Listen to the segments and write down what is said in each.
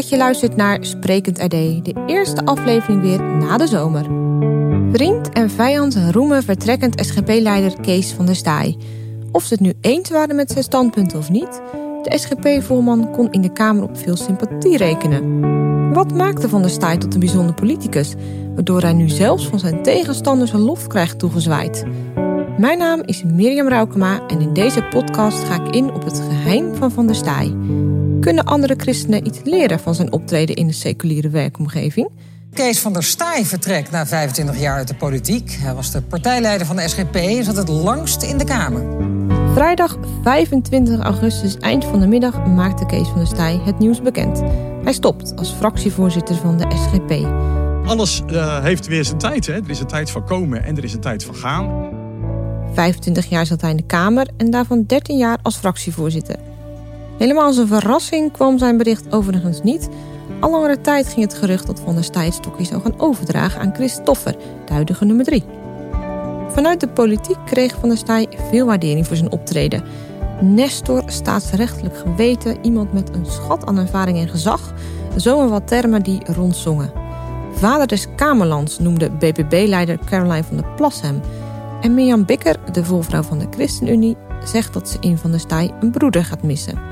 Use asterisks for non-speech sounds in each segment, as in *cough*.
dat je luistert naar Sprekend RD, de eerste aflevering weer na de zomer. Vriend en vijand roemen vertrekkend SGP-leider Kees van der Staaij. Of ze het nu eens waren met zijn standpunten of niet, de SGP-voorman kon in de Kamer op veel sympathie rekenen. Wat maakte Van der Staaij tot een bijzonder politicus, waardoor hij nu zelfs van zijn tegenstanders een lof krijgt toegezwaaid? Mijn naam is Mirjam Raukema en in deze podcast ga ik in op het geheim van Van der Staaij. Kunnen andere christenen iets leren van zijn optreden in de seculiere werkomgeving? Kees van der Staaij vertrekt na 25 jaar uit de politiek. Hij was de partijleider van de SGP en zat het langst in de Kamer. Vrijdag 25 augustus, eind van de middag, maakte Kees van der Staaij het nieuws bekend. Hij stopt als fractievoorzitter van de SGP. Alles uh, heeft weer zijn tijd. Hè? Er is een tijd van komen en er is een tijd van gaan. 25 jaar zat hij in de Kamer en daarvan 13 jaar als fractievoorzitter. Helemaal als een verrassing kwam zijn bericht overigens niet. Al langere tijd ging het gerucht dat Van der Staaij stokje zou gaan overdragen aan Christoffer, de huidige nummer 3. Vanuit de politiek kreeg Van der Staaij veel waardering voor zijn optreden. Nestor, staatsrechtelijk geweten, iemand met een schat aan ervaring en gezag, zo wat termen die rondzongen. Vader des Kamerlands noemde BBB-leider Caroline van der Plas hem. En Mirjam Bikker, de volvrouw van de ChristenUnie, zegt dat ze in Van der Staaij een broeder gaat missen.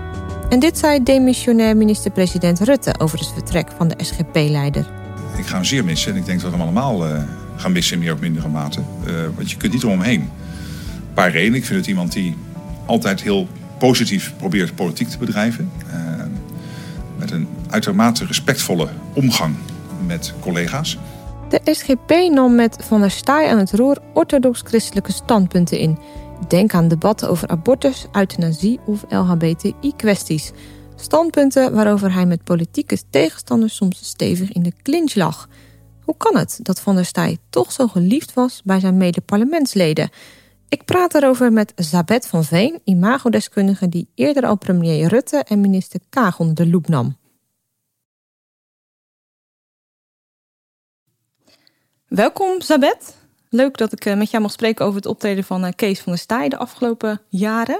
En dit zei demissionair minister-president Rutte over het vertrek van de SGP-leider. Ik ga hem zeer missen en ik denk dat we hem allemaal uh, gaan missen in meer of mindere mate. Uh, want je kunt niet eromheen. Een paar redenen. Ik vind het iemand die altijd heel positief probeert politiek te bedrijven. Uh, met een uitermate respectvolle omgang met collega's. De SGP nam met Van der Staaij aan het roer orthodox-christelijke standpunten in. Denk aan debatten over abortus, euthanasie of LHBTI-kwesties. Standpunten waarover hij met politieke tegenstanders soms stevig in de clinch lag. Hoe kan het dat Van der Staaij toch zo geliefd was bij zijn mede-parlementsleden? Ik praat erover met Zabet van Veen, imagodeskundige die eerder al premier Rutte en minister Kaag onder de loep nam. Welkom, Zabet. Leuk dat ik eh, met jou mag spreken over het optreden van eh, Kees van der Staaij de afgelopen jaren.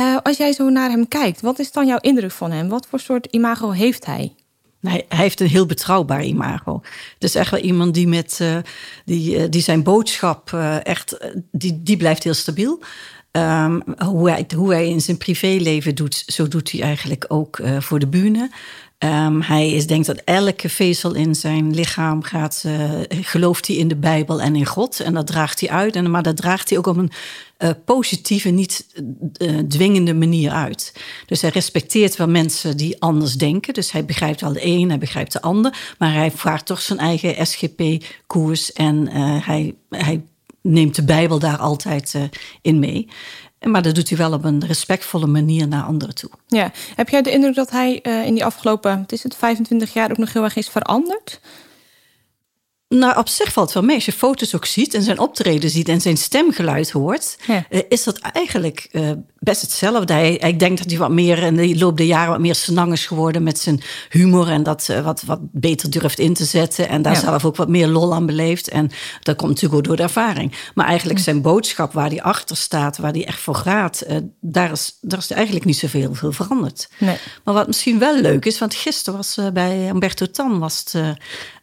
Uh, als jij zo naar hem kijkt, wat is dan jouw indruk van hem? Wat voor soort imago heeft hij? hij heeft een heel betrouwbaar imago. Het is echt wel iemand die, met, die, die zijn boodschap echt, die, die blijft heel stabiel. Um, hoe, hij, hoe hij in zijn privéleven doet, zo doet hij eigenlijk ook voor de bühne. Um, hij is, denkt dat elke vezel in zijn lichaam gaat, uh, gelooft hij in de Bijbel en in God. En dat draagt hij uit. En, maar dat draagt hij ook op een uh, positieve, niet uh, dwingende manier uit. Dus hij respecteert wel mensen die anders denken. Dus hij begrijpt wel de een, hij begrijpt de ander. Maar hij vaart toch zijn eigen SGP-koers. En hij, hij neemt de Bijbel daar altijd in mee. Maar dat doet hij wel op een respectvolle manier naar anderen toe. Ja, heb jij de indruk dat hij uh, in die afgelopen, het is het 25 jaar, ook nog heel erg is veranderd? Nou, op zich valt wel mee. Als je foto's ook ziet en zijn optreden ziet en zijn stemgeluid hoort, ja. uh, is dat eigenlijk uh, best hetzelfde. Hij, ik denk dat hij wat meer in de loop der jaren wat meer snang is geworden met zijn humor en dat uh, wat, wat beter durft in te zetten en daar ja. zelf ook wat meer lol aan beleeft. En dat komt natuurlijk ook door de ervaring. Maar eigenlijk zijn boodschap, waar hij achter staat, waar hij echt voor gaat, daar, is, daar is eigenlijk niet zoveel veel veranderd. Nee. Maar wat misschien wel leuk is, want gisteren was bij Humberto Tan was het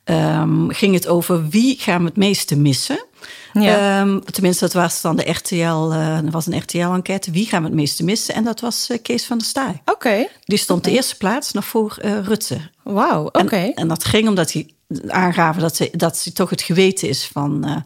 um, ging het over wie gaan we het meeste missen. Ja. Um, tenminste, dat was dan de RTL, uh, was een RTL-enquête. Wie gaan we het meeste missen? En dat was uh, Kees van der Staaij. Oké. Okay. Die stond okay. de eerste plaats nog voor uh, Rutte. Wauw, oké. Okay. En, en, dat ging omdat hij aangaven dat ze, dat ze toch het geweten is van,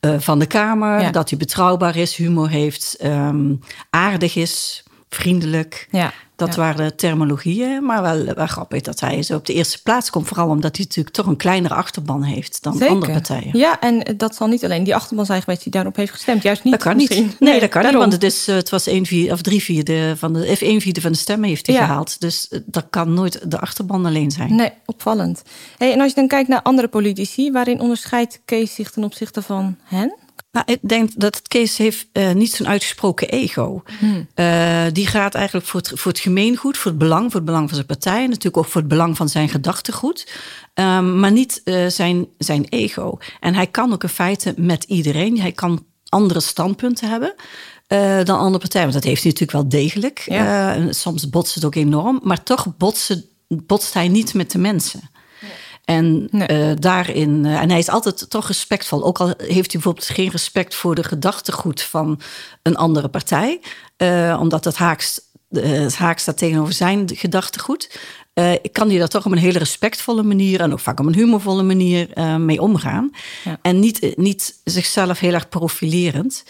van de Kamer. Ja. Dat hij betrouwbaar is, humor heeft, um, aardig is, vriendelijk. Ja. Dat ja. waren terminologieën, maar wel, wel grappig dat hij zo op de eerste plaats komt. Vooral omdat hij natuurlijk toch een kleinere achterban heeft dan Zeker. andere partijen. Ja, en dat zal niet alleen die achterban zijn geweest die daarop heeft gestemd. Juist niet. Dat kan misschien. niet. Nee, nee, dat kan daarom. niet, want het, is, het was een vier, of drie vierde van de, één vierde van de stemmen heeft hij ja. gehaald. Dus eh, dat kan nooit de achterban alleen zijn. Nee, opvallend. Hey, en als je dan kijkt naar andere politici, waarin onderscheidt Kees zich ten opzichte van hen? Nou, ik denk dat Kees heeft uh, niet zo'n uitgesproken ego. Hmm. Uh, die gaat eigenlijk voor het, voor het gemeengoed, voor het belang, voor het belang van zijn partij. En natuurlijk ook voor het belang van zijn gedachtegoed. Um, maar niet uh, zijn, zijn ego. En hij kan ook in feite met iedereen. Hij kan andere standpunten hebben. dan andere partijen. Want dat heeft hij natuurlijk wel degelijk. Ja. soms botst het ook enorm. Maar toch botsen botst hij niet met de mensen. En Nee. daarin, eh, en hij is altijd toch respectvol. Ook al heeft hij bijvoorbeeld geen respect voor de gedachtegoed van een andere partij, eh, omdat het haaks, eh, het haak staat tegenover zijn gedachtegoed. eh, kan hij daar toch op een hele respectvolle manier en ook vaak op een humorvolle manier eh, mee omgaan. Ja. En niet, eh, niet zichzelf heel erg profilerend.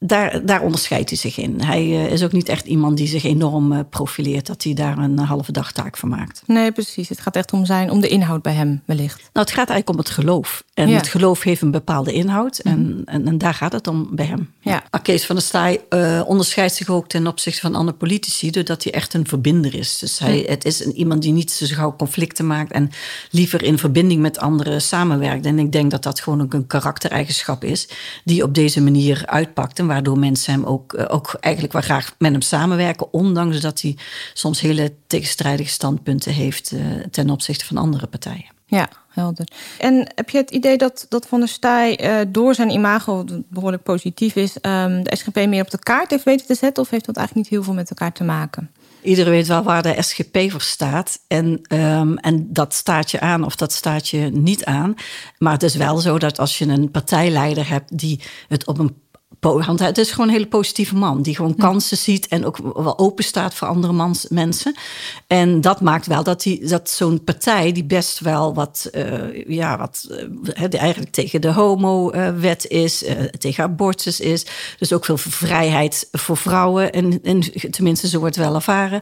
Daar, daar onderscheidt hij zich in. Hij eh, is ook niet echt iemand die zich enorm eh, profileert, dat hij daar een halve dag taak van maakt. Nee, precies. Het gaat echt om, zijn, om de inhoud bij hem, wellicht. Nou, het gaat eigenlijk om het geloof. En Ja. Mhm. het geloof heeft een bepaalde inhoud. En, en, en daar gaat het om bij hem. Ja. Maar Kees van der Staaij eh, onderscheidt zich ook ten opzichte van andere politici... doordat hij echt een verbinder is. Dus hij, het is een, iemand die niet zo gauw conflicten maakt... en liever in verbinding met anderen samenwerkt. En ik denk dat dat gewoon ook een karaktereigenschap is... die op deze manier uitpakt. En waardoor mensen hem ook, eh, ook eigenlijk wel graag met hem samenwerken... ondanks dat hij soms hele tegenstrijdige standpunten heeft... eh, ten opzichte van andere partijen. Ja, helder. En heb je het idee dat, dat Van der Staaij eh, door zijn imago, dat behoorlijk positief is, ehm, de SGP meer op de kaart heeft weten te zetten? Of heeft dat eigenlijk niet heel veel met elkaar te maken? Iedereen weet wel waar de SGP voor staat. En, ehm, en dat staat je aan of dat staat je niet aan. Maar het is wel zo dat als je een partijleider hebt die het op een. Want het is gewoon een hele positieve man. Die gewoon kansen ziet en ook wel open staat voor andere mans, mensen. En dat maakt wel dat, die, dat zo'n partij die best wel wat, eh, ja, wat eh, eigenlijk tegen de homo-wet is, eh, tegen abortus is. Dus ook veel vrijheid voor vrouwen. En, en tenminste, zo wordt wel ervaren.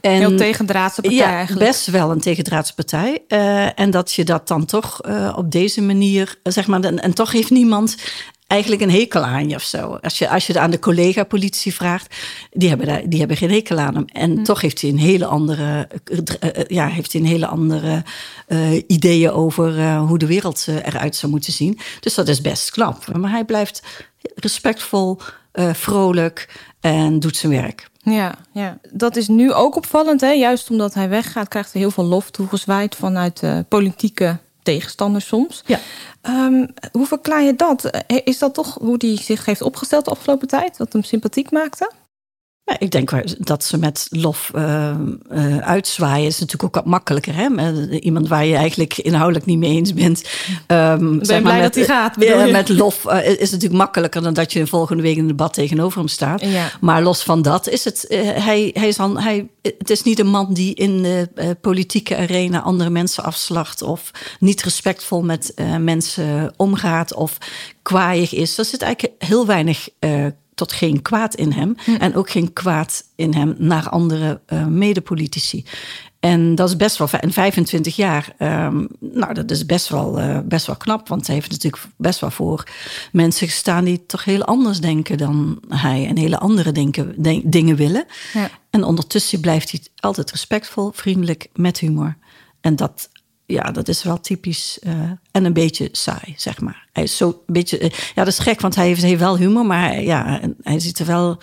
En, Heel tegendraadse partij ja, eigenlijk. best wel een tegendraadse partij. En dat je dat dan toch op deze manier, zeg maar, en, en toch heeft niemand eigenlijk een hekel aan je of zo. Als je, als je het aan de collega-politie vraagt, die hebben, daar, die hebben geen hekel aan hem. En Hm. toch heeft hij een hele andere, eh, eh, ja, heeft hij een hele andere eh, ideeën over hoe de wereld eruit zou moeten zien. Dus dat is best knap. Maar hij blijft respectvol, vrolijk en doet zijn werk. Ja, ja, dat is nu ook opvallend. Hè? Juist omdat hij weggaat, krijgt hij heel veel lof toegezwaaid vanuit politieke tegenstanders soms. Ja. Ehm, hoe verklaar je dat? Eh, Is dat toch hoe hij zich heeft opgesteld de afgelopen tijd? Wat hem sympathiek maakte? Ja, ik denk dat ze met lof eh, eh, uitzwaaien is natuurlijk ook wat makkelijker. Hè? Met iemand waar je eigenlijk inhoudelijk niet mee eens bent. Ehm, Ben je blij dat hij gaat, Ja, met lof eh, is het natuurlijk makkelijker dan dat je volgende week in een debat tegenover hem staat. Ja. Maar los van dat is het. eh, hij, hij is dan, hij, het is niet een man die in de eh, politieke arena andere mensen afslacht. of niet respectvol met eh, mensen omgaat. of kwaaiig is. Er zit eigenlijk heel weinig. Tot geen kwaad in hem. En ook geen kwaad in hem naar andere eh, medepolitici. En dat is best wel, in 25 jaar, ehm, nou dat is best wel, eh, best wel knap. Want hij heeft natuurlijk best wel voor mensen gestaan die toch heel anders denken dan hij. En hele andere denken, denk- dingen willen. Ja. En ondertussen blijft hij altijd respectvol, vriendelijk, met humor. En dat, ja, dat is wel typisch eh, en een beetje saai, zeg maar. Hij is zo een beetje, eh, ja, dat is gek, want hij heeft, heeft wel humor, maar ja, hij ziet er wel,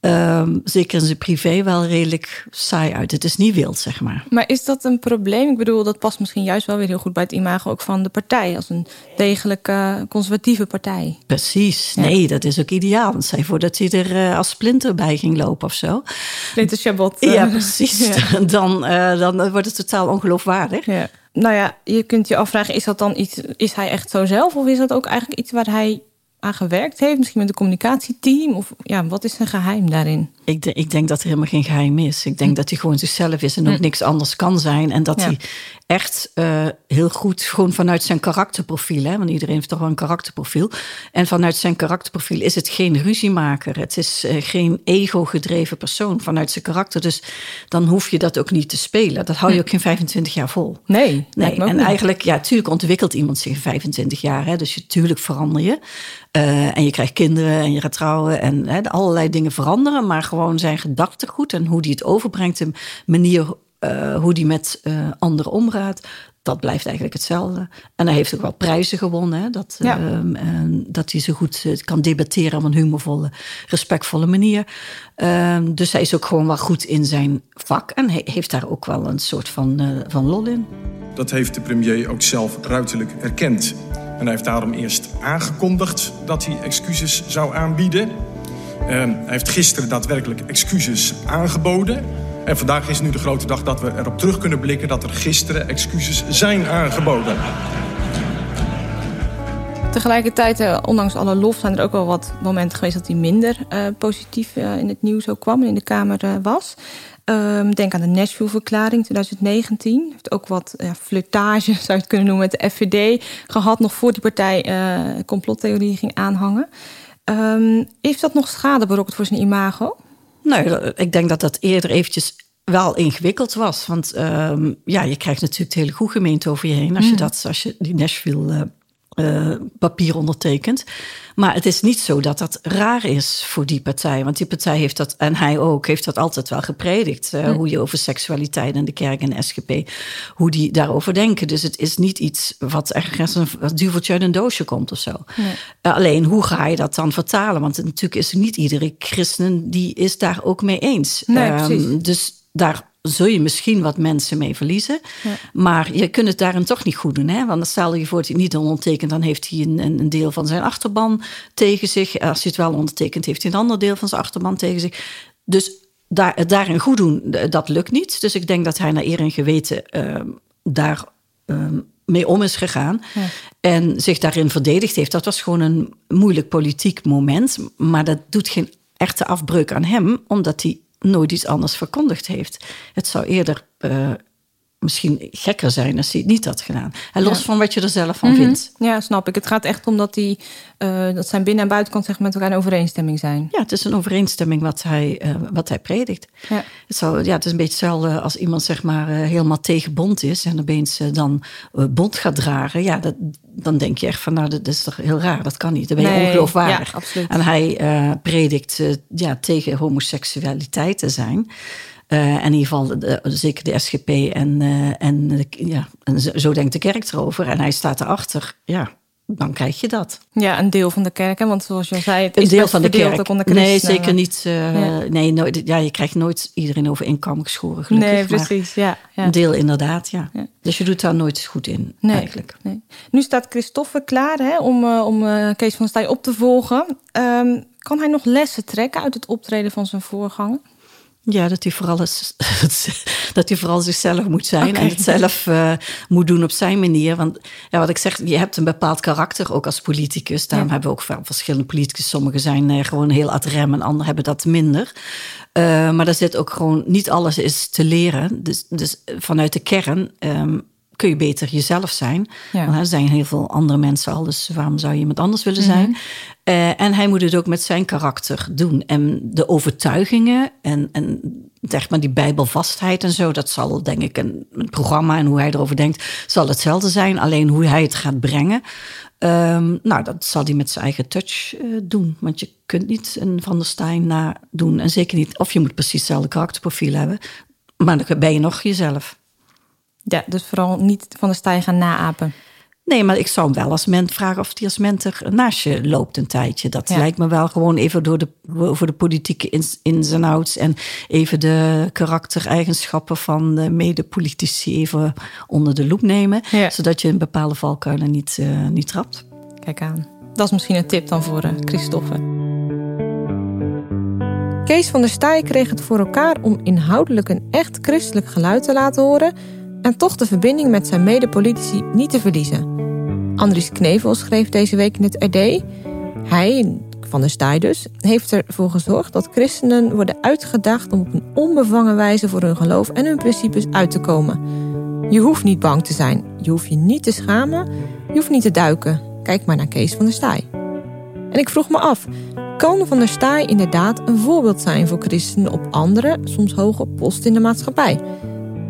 ehm, zeker in zijn privé, wel redelijk saai uit. Het is niet wild, zeg maar. Maar is dat een probleem? Ik bedoel, dat past misschien juist wel weer heel goed bij het imago ook van de partij. Als een degelijke conservatieve partij. Precies. Nee, dat is ook ideaal. Want zij voordat hij er eh, als splinter bij ging lopen of zo. Splinter Chabot. eh, Ja, *laughs* *laughs* precies. ja. Dan, eh, dan wordt het totaal ongeloofwaardig. Ja. Nou ja, je kunt je afvragen, is dat dan iets, is hij echt zo zelf? Of is dat ook eigenlijk iets waar hij aan gewerkt heeft? Misschien met een communicatieteam? Of ja, wat is zijn geheim daarin? Ik, de- ik denk dat er helemaal geen geheim is. Ik denk dat hij gewoon zichzelf is en ook niks anders kan zijn. En dat Ja. hij echt eh, heel goed, gewoon vanuit zijn karakterprofiel, hè, want iedereen heeft toch wel een karakterprofiel. En vanuit zijn karakterprofiel is het geen ruziemaker. Het is eh, geen ego-gedreven persoon vanuit zijn karakter. Dus dan hoef je dat ook niet te spelen. Dat hou je ook geen 25 jaar vol. Nee, Nee, en niet. eigenlijk, ja, tuurlijk ontwikkelt iemand zich in 25 jaar. Hè, dus je, tuurlijk verander je. Eh, en je krijgt kinderen en je gaat trouwen en hè, allerlei dingen veranderen. Maar gewoon zijn gedachtegoed en hoe die het overbrengt, de manier eh, hoe die met eh, anderen omgaat, dat blijft eigenlijk hetzelfde. En hij heeft ook wel prijzen gewonnen. Hè, dat, Ja. ehm, en dat hij zo goed kan debatteren op een humorvolle, respectvolle manier. Ehm, dus hij is ook gewoon wel goed in zijn vak en hij heeft daar ook wel een soort van, eh, van lol in. Dat heeft de premier ook zelf ruiterlijk erkend. En hij heeft daarom eerst aangekondigd dat hij excuses zou aanbieden. Ehm, hij heeft gisteren daadwerkelijk excuses aangeboden. En vandaag is nu de grote dag dat we erop terug kunnen blikken dat er gisteren excuses zijn aangeboden. Tegelijkertijd, eh, ondanks alle lof, zijn er ook wel wat momenten geweest dat hij minder uh, positief uh, in het nieuws ook kwam en in de Kamer was. Um, denk aan de Nashville-verklaring 2019. Heeft ook wat ja, flirtage, *laughs* zou je het kunnen noemen, met de FVD gehad, nog voor die partij complottheorie ging aanhangen. Um, heeft dat nog schade berokkend voor zijn imago? Nou, ik denk dat dat eerder eventjes wel ingewikkeld was. Want um, ja, je krijgt natuurlijk de hele goede gemeente over je heen als je, dat, als je die Nashville uh, papier ondertekent. Maar het is niet zo dat dat raar is voor die partij. Want die partij heeft dat, en hij ook, heeft dat altijd wel gepredikt. Uh, Hoe je over seksualiteit in de kerk en de SGP, hoe die daarover denken. Dus het is niet iets wat ergens een duveltje uit een doosje komt of zo. Nee. Uh, alleen, hoe ga je dat dan vertalen? Want natuurlijk is niet iedere christen die is daar ook mee eens. Nee, um, dus daar zul je misschien wat mensen mee verliezen. Ja. Maar je kunt het daarin toch niet goed doen. Hè? Want stel je voor dat hij niet ondertekent, dan heeft hij een, een, deel van zijn achterban tegen zich. Als hij het wel ondertekent, heeft hij een ander deel van zijn achterban tegen zich. Dus daar, het daarin goed doen, dat lukt niet. Dus ik denk dat hij naar eer en geweten uh, daar uh, mee om is gegaan. Ja. En zich daarin verdedigd heeft. Dat was gewoon een moeilijk politiek moment. Maar dat doet geen echte afbreuk aan hem, omdat hij nooit iets anders verkondigd heeft. Het zou eerder uh, misschien gekker zijn als hij het niet had gedaan. En los ja. van wat je er zelf van mm -hmm. vindt. Ja, snap ik. Het gaat echt om dat, die, uh, dat zijn binnen- en buitenkant zeg, met elkaar in overeenstemming zijn. Ja, het is een overeenstemming wat hij, uh, wat hij predikt. Ja. Het, zou, ja, het is een beetje hetzelfde als iemand zeg maar, helemaal tegen bond is... en opeens dan bond gaat dragen. Ja, dat, dan denk je echt van, nou, dat is toch heel raar. Dat kan niet. Dan ben je nee, ongeloofwaardig. Ja. En hij predikt ja, tegen homoseksualiteit te zijn. Uh, in ieder geval de, zeker de SGP en, en, de, ja, en zo, zo denkt de kerk erover. En hij staat erachter. Ja, dan krijg je dat. Ja, een deel van de kerk, hè? want zoals je zei, het een is deel van de kerk. De nee, zeker niet. Uh, ja. Nee, nooit, ja, je krijgt nooit iedereen over één kam geschoren, gelukkig. Nee, precies, ja, ja, Een deel inderdaad, ja. ja. Dus je doet daar nooit goed in, nee, eigenlijk. Nee. Nu staat Christoffer klaar hè, om, om Kees van Staaij op te volgen. Um, kan hij nog lessen trekken uit het optreden van zijn voorganger? Ja, dat hij vooral, is, *laughs* dat hij vooral zichzelf moet zijn okay. en het zelf uh, moet doen op zijn manier. Want ja, wat ik zeg, je hebt een bepaald karakter ook als politicus. Daarom ja. hebben we ook verschillende politicus. Sommigen zijn uh, gewoon heel ad rem en anderen hebben dat minder. Uh, maar daar zit ook gewoon, niet alles is te leren. Dus, dus vanuit de kern um, kun je beter jezelf zijn. Ja. Want er zijn heel veel andere mensen al, dus waarom zou je iemand anders willen zijn? Mm -hmm. uh, en hij moet het ook met zijn karakter doen. En de overtuigingen en, en zeg maar die bijbelvastheid en zo, dat zal denk ik een, een programma en hoe hij erover denkt, zal hetzelfde zijn. Alleen hoe hij het gaat brengen, um, nou, dat zal hij met zijn eigen touch uh, doen. Want je kunt niet een Van der Stein na doen. En zeker niet, of je moet precies hetzelfde karakterprofiel hebben. Maar dan ben je nog jezelf. Ja, dus vooral niet van de stijl gaan naapen. Nee, maar ik zou hem wel als ment vragen of hij als mentor naast je loopt een tijdje. Dat ja. lijkt me wel gewoon even door de, over de politieke ins, ins en outs en even de karaktereigenschappen van de medepolitici even onder de loep nemen. Ja. Zodat je een bepaalde valkuilen niet, uh, niet trapt. Kijk aan. Dat is misschien een tip dan voor uh. Kees van der Staaij kreeg het voor elkaar om inhoudelijk een echt christelijk geluid te laten horen en toch de verbinding met zijn medepolitici niet te verliezen. Andries Knevel schreef deze week in het RD. Hij, van der Staaij dus, heeft ervoor gezorgd dat christenen worden uitgedaagd om op een onbevangen wijze voor hun geloof en hun principes uit te komen. Je hoeft niet bang te zijn, je hoeft je niet te schamen, je hoeft niet te duiken. Kijk maar naar Kees van der Staaij. En ik vroeg me af, kan Van der Staaij inderdaad een voorbeeld zijn voor christenen op andere, soms hoge posten in de maatschappij?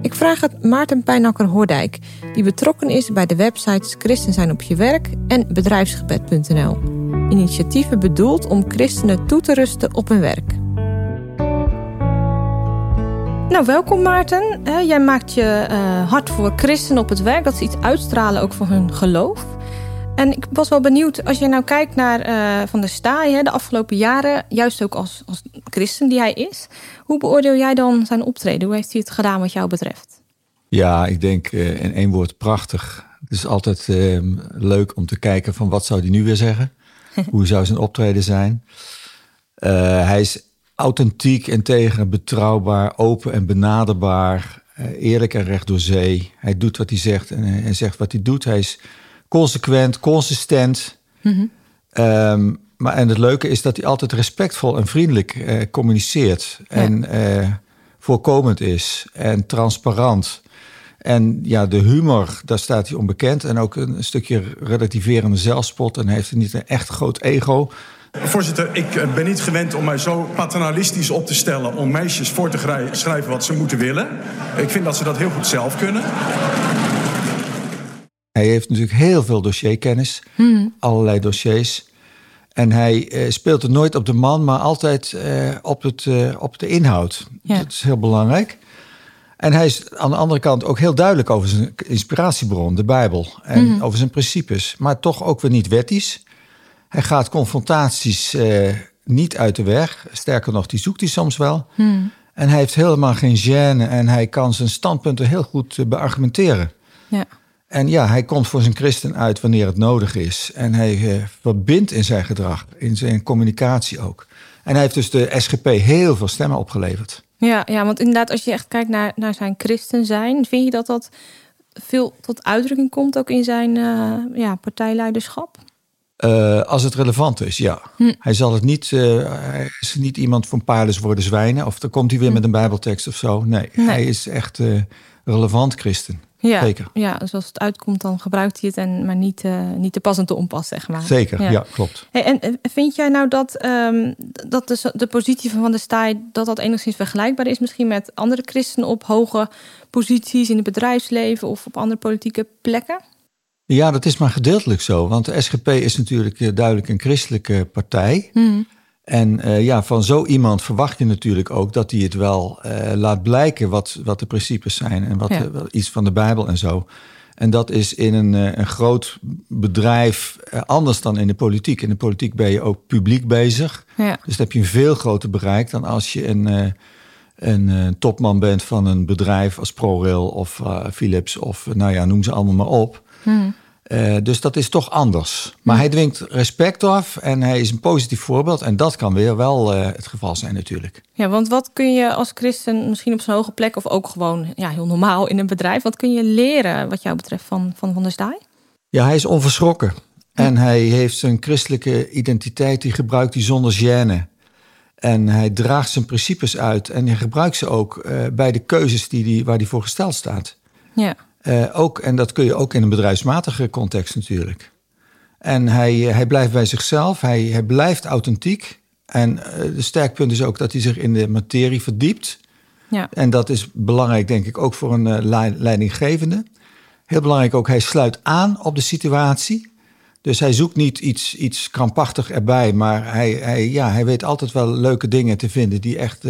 Ik vraag het Maarten Pijnakker-Hoordijk, die betrokken is bij de websites Christen zijn op je werk en bedrijfsgebed.nl. Initiatieven bedoeld om christenen toe te rusten op hun werk. Nou, welkom Maarten. Jij maakt je uh, hart voor christenen op het werk, dat ze iets uitstralen ook voor hun geloof. En ik was wel benieuwd, als je nou kijkt naar uh, Van der Staaij de afgelopen jaren, juist ook als, als christen die hij is, hoe beoordeel jij dan zijn optreden? Hoe heeft hij het gedaan wat jou betreft? Ja, ik denk uh, in één woord prachtig. Het is altijd uh, leuk om te kijken van wat zou hij nu weer zeggen? *laughs* hoe zou zijn optreden zijn? hij is authentiek, integer, betrouwbaar, open en benaderbaar, eh, eerlijk en recht door zee. Hij doet wat hij zegt en hij zegt wat hij doet. Hij is consequent, consistent. Ehm, maar en het leuke is dat hij altijd respectvol en vriendelijk eh, communiceert. En eh, voorkomend is en transparant. En ja, de humor, daar staat hij onbekend. En ook een stukje relativerende zelfspot. En hij heeft niet een echt groot ego. Voorzitter, ik eh, ben niet gewend om mij zo paternalistisch op te stellen... om meisjes voor te schrijven wat ze moeten willen. Ik vind dat ze dat heel goed zelf kunnen. Hij heeft natuurlijk heel veel dossierkennis, allerlei dossiers. En hij eh, speelt het nooit op de man, maar altijd eh, op, het, eh, op de inhoud. Ja. Dat is heel belangrijk. En hij is aan de andere kant ook heel duidelijk over zijn inspiratiebron, de Bijbel. En over zijn principes, maar toch ook weer niet wettisch. Hij gaat confrontaties niet uit de weg. Sterker nog, die zoekt hij soms wel. En hij heeft helemaal geen gêne en hij kan zijn standpunten heel goed beargumenteren. Ja. En ja, hij komt voor zijn christen uit wanneer het nodig is. En hij eh, verbindt in zijn gedrag, in zijn communicatie ook. En hij heeft dus de SGP heel veel stemmen opgeleverd. Ja, ja, want inderdaad, als je echt kijkt naar, naar zijn christen zijn, vind je dat dat veel tot uitdrukking komt ook in zijn eh, ja, partijleiderschap? Eh, als het relevant is, ja. Hij zal het niet, eh, hij is niet iemand van paarden worden zwijnen. Of dan komt hij weer met een bijbeltekst of zo. Nee, Nee. hij is echt relevant christen. Ja, Zeker. Ja, dus als het uitkomt, dan gebruikt hij het, en, maar niet, eh, niet te pas en te onpas, zeg maar. Zeker, ja, klopt. Hey, en eh, vind jij nou dat, ehm, dat de, de positie van Van der Staaij... dat dat enigszins vergelijkbaar is misschien met andere christenen... op hoge posities in het bedrijfsleven of op andere politieke plekken? Ja, dat is maar gedeeltelijk zo. Want de SGP is natuurlijk eh, duidelijk een christelijke partij. En eh, ja, van zo iemand verwacht je natuurlijk ook dat hij het wel eh, laat blijken wat, wat de principes zijn en wat Ja. eh, iets van de Bijbel en zo. En dat is in een, een groot bedrijf anders dan in de politiek. In de politiek ben je ook publiek bezig. Ja. Dus dan heb je een veel groter bereik dan als je een, een topman bent van een bedrijf als ProRail of Philips of nou ja, noem ze allemaal maar op. Eh, dus dat is toch anders. Maar hij dwingt respect af en hij is een positief voorbeeld. En dat kan weer wel eh, het geval zijn natuurlijk. Ja, want wat kun je als christen misschien op zo'n hoge plek... of ook gewoon ja, heel normaal in een bedrijf... wat kun je leren wat jou betreft van Van, van der Staaij? Ja, hij is onverschrokken. En hij heeft zijn christelijke identiteit, die gebruikt hij zonder gêne. En hij draagt zijn principes uit en hij gebruikt ze ook eh, bij de keuzes die die, waar hij voor gesteld staat. Ja, Eh, ook, en dat kun je ook in een bedrijfsmatige context natuurlijk. En hij, eh, hij blijft bij zichzelf, hij, hij blijft authentiek. En eh de sterkpunt is ook dat hij zich in de materie verdiept. ja. En dat is belangrijk, denk ik, ook voor een lei- leidinggevende. Heel belangrijk ook, hij sluit aan op de situatie. Dus hij zoekt niet iets, iets krampachtig erbij, maar hij, hij, ja, hij weet altijd wel leuke dingen te vinden die echt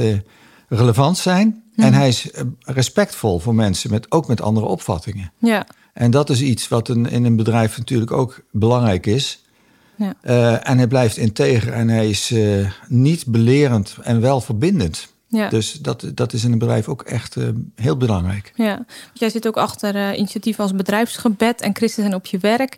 relevant zijn. En hij is eh, respectvol voor mensen, met, ook met andere opvattingen. ja. En dat is iets wat een, in een bedrijf natuurlijk ook belangrijk is. Ja. Eh, en hij blijft integer en hij is eh, niet belerend en wel verbindend. Ja. Dus dat, dat is in een bedrijf ook echt heel belangrijk. Ja, want jij zit ook achter initiatieven als bedrijfsgebed en christen zijn op je werk.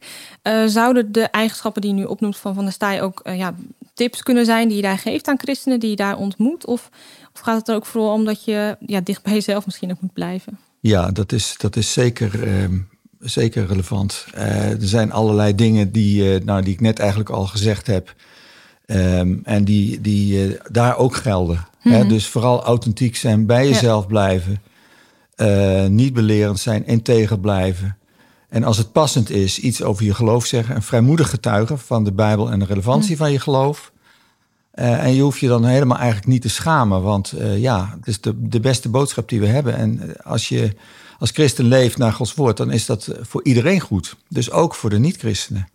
Zouden de eigenschappen die je nu opnoemt van Van der Staaij ook ja, tips kunnen zijn die je daar geeft aan christenen die je daar ontmoet? Of, of gaat het er ook vooral om dat je ja, dicht bij jezelf misschien ook moet blijven? Ja, dat is, dat is zeker, ehm, zeker relevant. Eh, er zijn allerlei dingen die, eh, nou, die ik net eigenlijk al gezegd heb. Ehm, en die, die eh, daar ook gelden. Hè? Dus vooral authentiek zijn, bij jezelf blijven. Eh, niet belerend zijn, integer blijven. En als het passend is, iets over je geloof zeggen. Een vrijmoedig getuigen van de Bijbel en de relevantie van je geloof. Eh, en je hoeft je dan helemaal eigenlijk niet te schamen. Want eh, ja, het is de, de beste boodschap die we hebben. En eh, als je als christen leeft naar Gods woord, dan is dat voor iedereen goed. Dus ook voor de niet-christenen.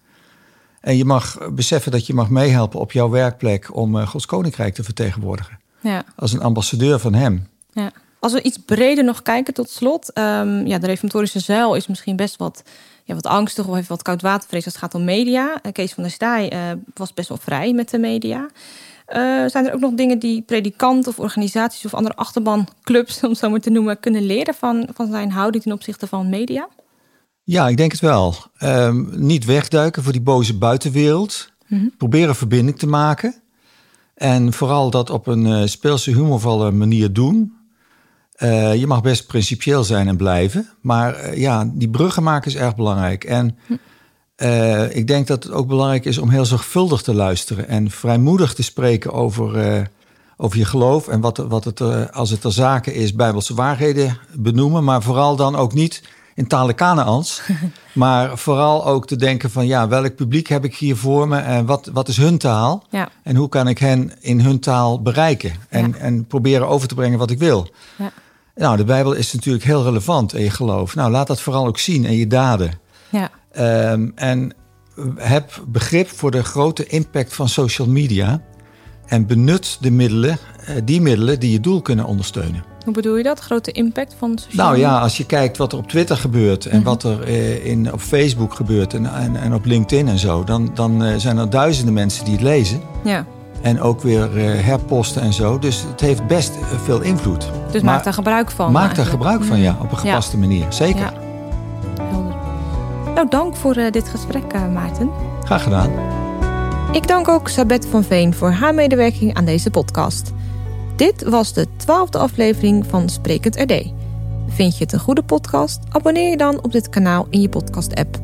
En je mag beseffen dat je mag meehelpen op jouw werkplek om Gods koninkrijk te vertegenwoordigen. Ja, Als een ambassadeur van Hem. ja. Als we iets breder nog kijken tot slot. ehm, ja, de reformatorische zuil is misschien best wat, ja, wat angstig of heeft wat koudwatervrees als het gaat om media. Eh, Kees van der Staaij eh, was best wel vrij met de media. Eh, zijn er ook nog dingen die predikanten of organisaties of andere achterbanclubs, *laughs* om het zo maar te noemen, kunnen leren van, van zijn houding ten opzichte van media? Ja, ik denk het wel. Ehm, niet wegduiken voor die boze buitenwereld. Proberen verbinding te maken. En vooral dat op een uh, speelse, humorvolle manier doen. Uh, je mag best principieel zijn en blijven. Maar uh, ja, die bruggen maken is erg belangrijk. En uh, ik denk dat het ook belangrijk is om heel zorgvuldig te luisteren. En vrijmoedig te spreken over, over je geloof. En wat, wat het, als het er zaken is, bijbelse waarheden benoemen. Maar vooral dan ook niet in talen Kanaans. *laughs* maar vooral ook te denken van ja, welk publiek heb ik hier voor me en wat, wat is hun taal? Ja. En hoe kan ik hen in hun taal bereiken en, Ja. en proberen over te brengen wat ik wil? Ja. Nou, de Bijbel is natuurlijk heel relevant in je geloof. Nou, laat dat vooral ook zien in je daden. Ja. Ehm, en heb begrip voor de grote impact van social media. En benut de middelen, eh, die middelen die je doel kunnen ondersteunen. Hoe bedoel je dat? Grote impact van sociale Nou ja, als je kijkt wat er op Twitter gebeurt en Mhm. wat er eh, in, op Facebook gebeurt en, en, en op LinkedIn en zo, dan, dan eh, zijn er duizenden mensen die het lezen. Ja, En ook weer eh, herposten en zo. Dus het heeft best eh, veel invloed. dus Maar maak daar gebruik van. Maak daar gebruik van, ja, op een Ja. gepaste manier. Zeker. Ja. Helder. Nou, dank voor eh, dit gesprek, Maarten. Graag gedaan. Ik dank ook Sabet van Veen voor haar medewerking aan deze podcast. Dit was de twaalfde aflevering van Sprekend RD. Vind je het een goede podcast? Abonneer je dan op dit kanaal in je podcast-app.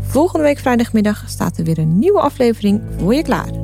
Volgende week vrijdagmiddag staat er weer een nieuwe aflevering voor je klaar.